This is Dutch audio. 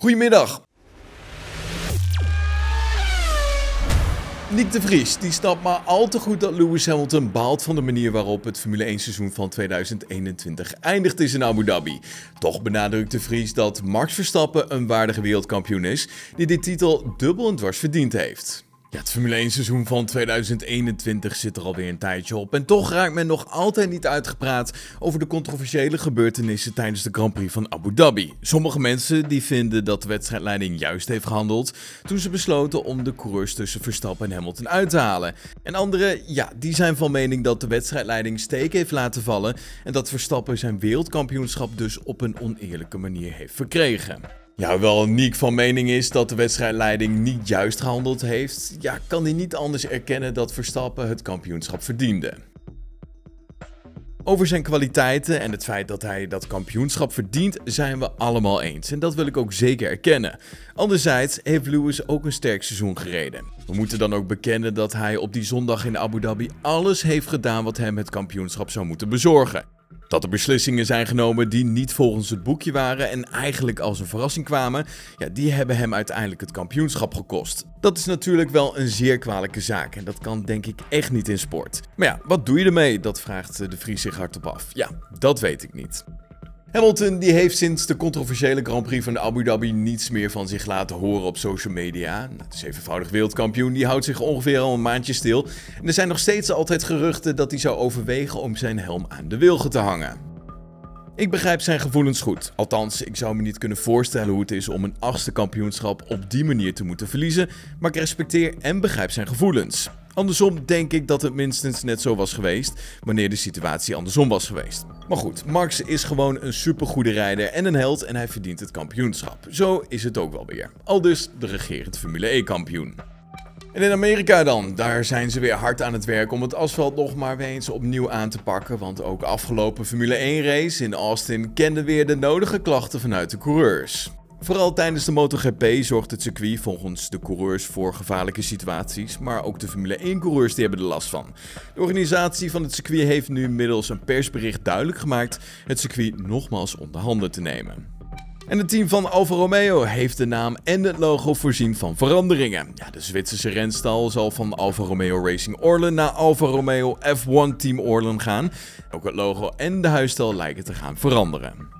Goedemiddag. Nick de Vries die snapt maar al te goed dat Lewis Hamilton baalt van de manier waarop het Formule 1 seizoen van 2021 eindigt is in Abu Dhabi. Toch benadrukt de Vries dat Max Verstappen een waardige wereldkampioen is die dit titel dubbel en dwars verdiend heeft. Ja, het Formule 1 seizoen van 2021 zit er alweer een tijdje op. En toch raakt men nog altijd niet uitgepraat over de controversiële gebeurtenissen tijdens de Grand Prix van Abu Dhabi. Sommige mensen die vinden dat de wedstrijdleiding juist heeft gehandeld toen ze besloten om de coureurs tussen Verstappen en Hamilton uit te halen. En anderen, ja, die zijn van mening dat de wedstrijdleiding steek heeft laten vallen en dat Verstappen zijn wereldkampioenschap dus op een oneerlijke manier heeft verkregen. Ja, hoewel Niek van mening is dat de wedstrijdleiding niet juist gehandeld heeft, ja, kan hij niet anders erkennen dat Verstappen het kampioenschap verdiende. Over zijn kwaliteiten en het feit dat hij dat kampioenschap verdient, zijn we allemaal eens. En dat wil ik ook zeker erkennen. Anderzijds heeft Lewis ook een sterk seizoen gereden. We moeten dan ook bekennen dat hij op die zondag in Abu Dhabi alles heeft gedaan wat hem het kampioenschap zou moeten bezorgen. Dat er beslissingen zijn genomen die niet volgens het boekje waren en eigenlijk als een verrassing kwamen, ja, die hebben hem uiteindelijk het kampioenschap gekost. Dat is natuurlijk wel een zeer kwalijke zaak en dat kan denk ik echt niet in sport. Maar ja, wat doe je ermee? Dat vraagt de Vries zich hardop af. Ja, dat weet ik niet. Hamilton die heeft sinds de controversiële Grand Prix van Abu Dhabi niets meer van zich laten horen op social media. De zevenvoudig wereldkampioen die houdt zich ongeveer al een maandje stil. En er zijn nog steeds altijd geruchten dat hij zou overwegen om zijn helm aan de wilgen te hangen. Ik begrijp zijn gevoelens goed. Althans, ik zou me niet kunnen voorstellen hoe het is om een achtste kampioenschap op die manier te moeten verliezen, maar ik respecteer en begrijp zijn gevoelens. Andersom denk ik dat het minstens net zo was geweest wanneer de situatie andersom was geweest. Maar goed, Max is gewoon een supergoede rijder en een held en hij verdient het kampioenschap. Zo is het ook wel weer. Al dus de regerend Formule E-kampioen. En in Amerika dan, daar zijn ze weer hard aan het werk om het asfalt nog maar weer eens opnieuw aan te pakken. Want ook afgelopen Formule 1 race in Austin kende weer de nodige klachten vanuit de coureurs. Vooral tijdens de MotoGP zorgt het circuit volgens de coureurs voor gevaarlijke situaties, maar ook de Formule 1-coureurs die hebben er last van. De organisatie van het circuit heeft nu middels een persbericht duidelijk gemaakt het circuit nogmaals onder handen te nemen. En het team van Alfa Romeo heeft de naam en het logo voorzien van veranderingen. Ja, de Zwitserse renstal zal van Alfa Romeo Racing Orlen naar Alfa Romeo F1 Team Orlen gaan. Ook het logo en de huisstijl lijken te gaan veranderen.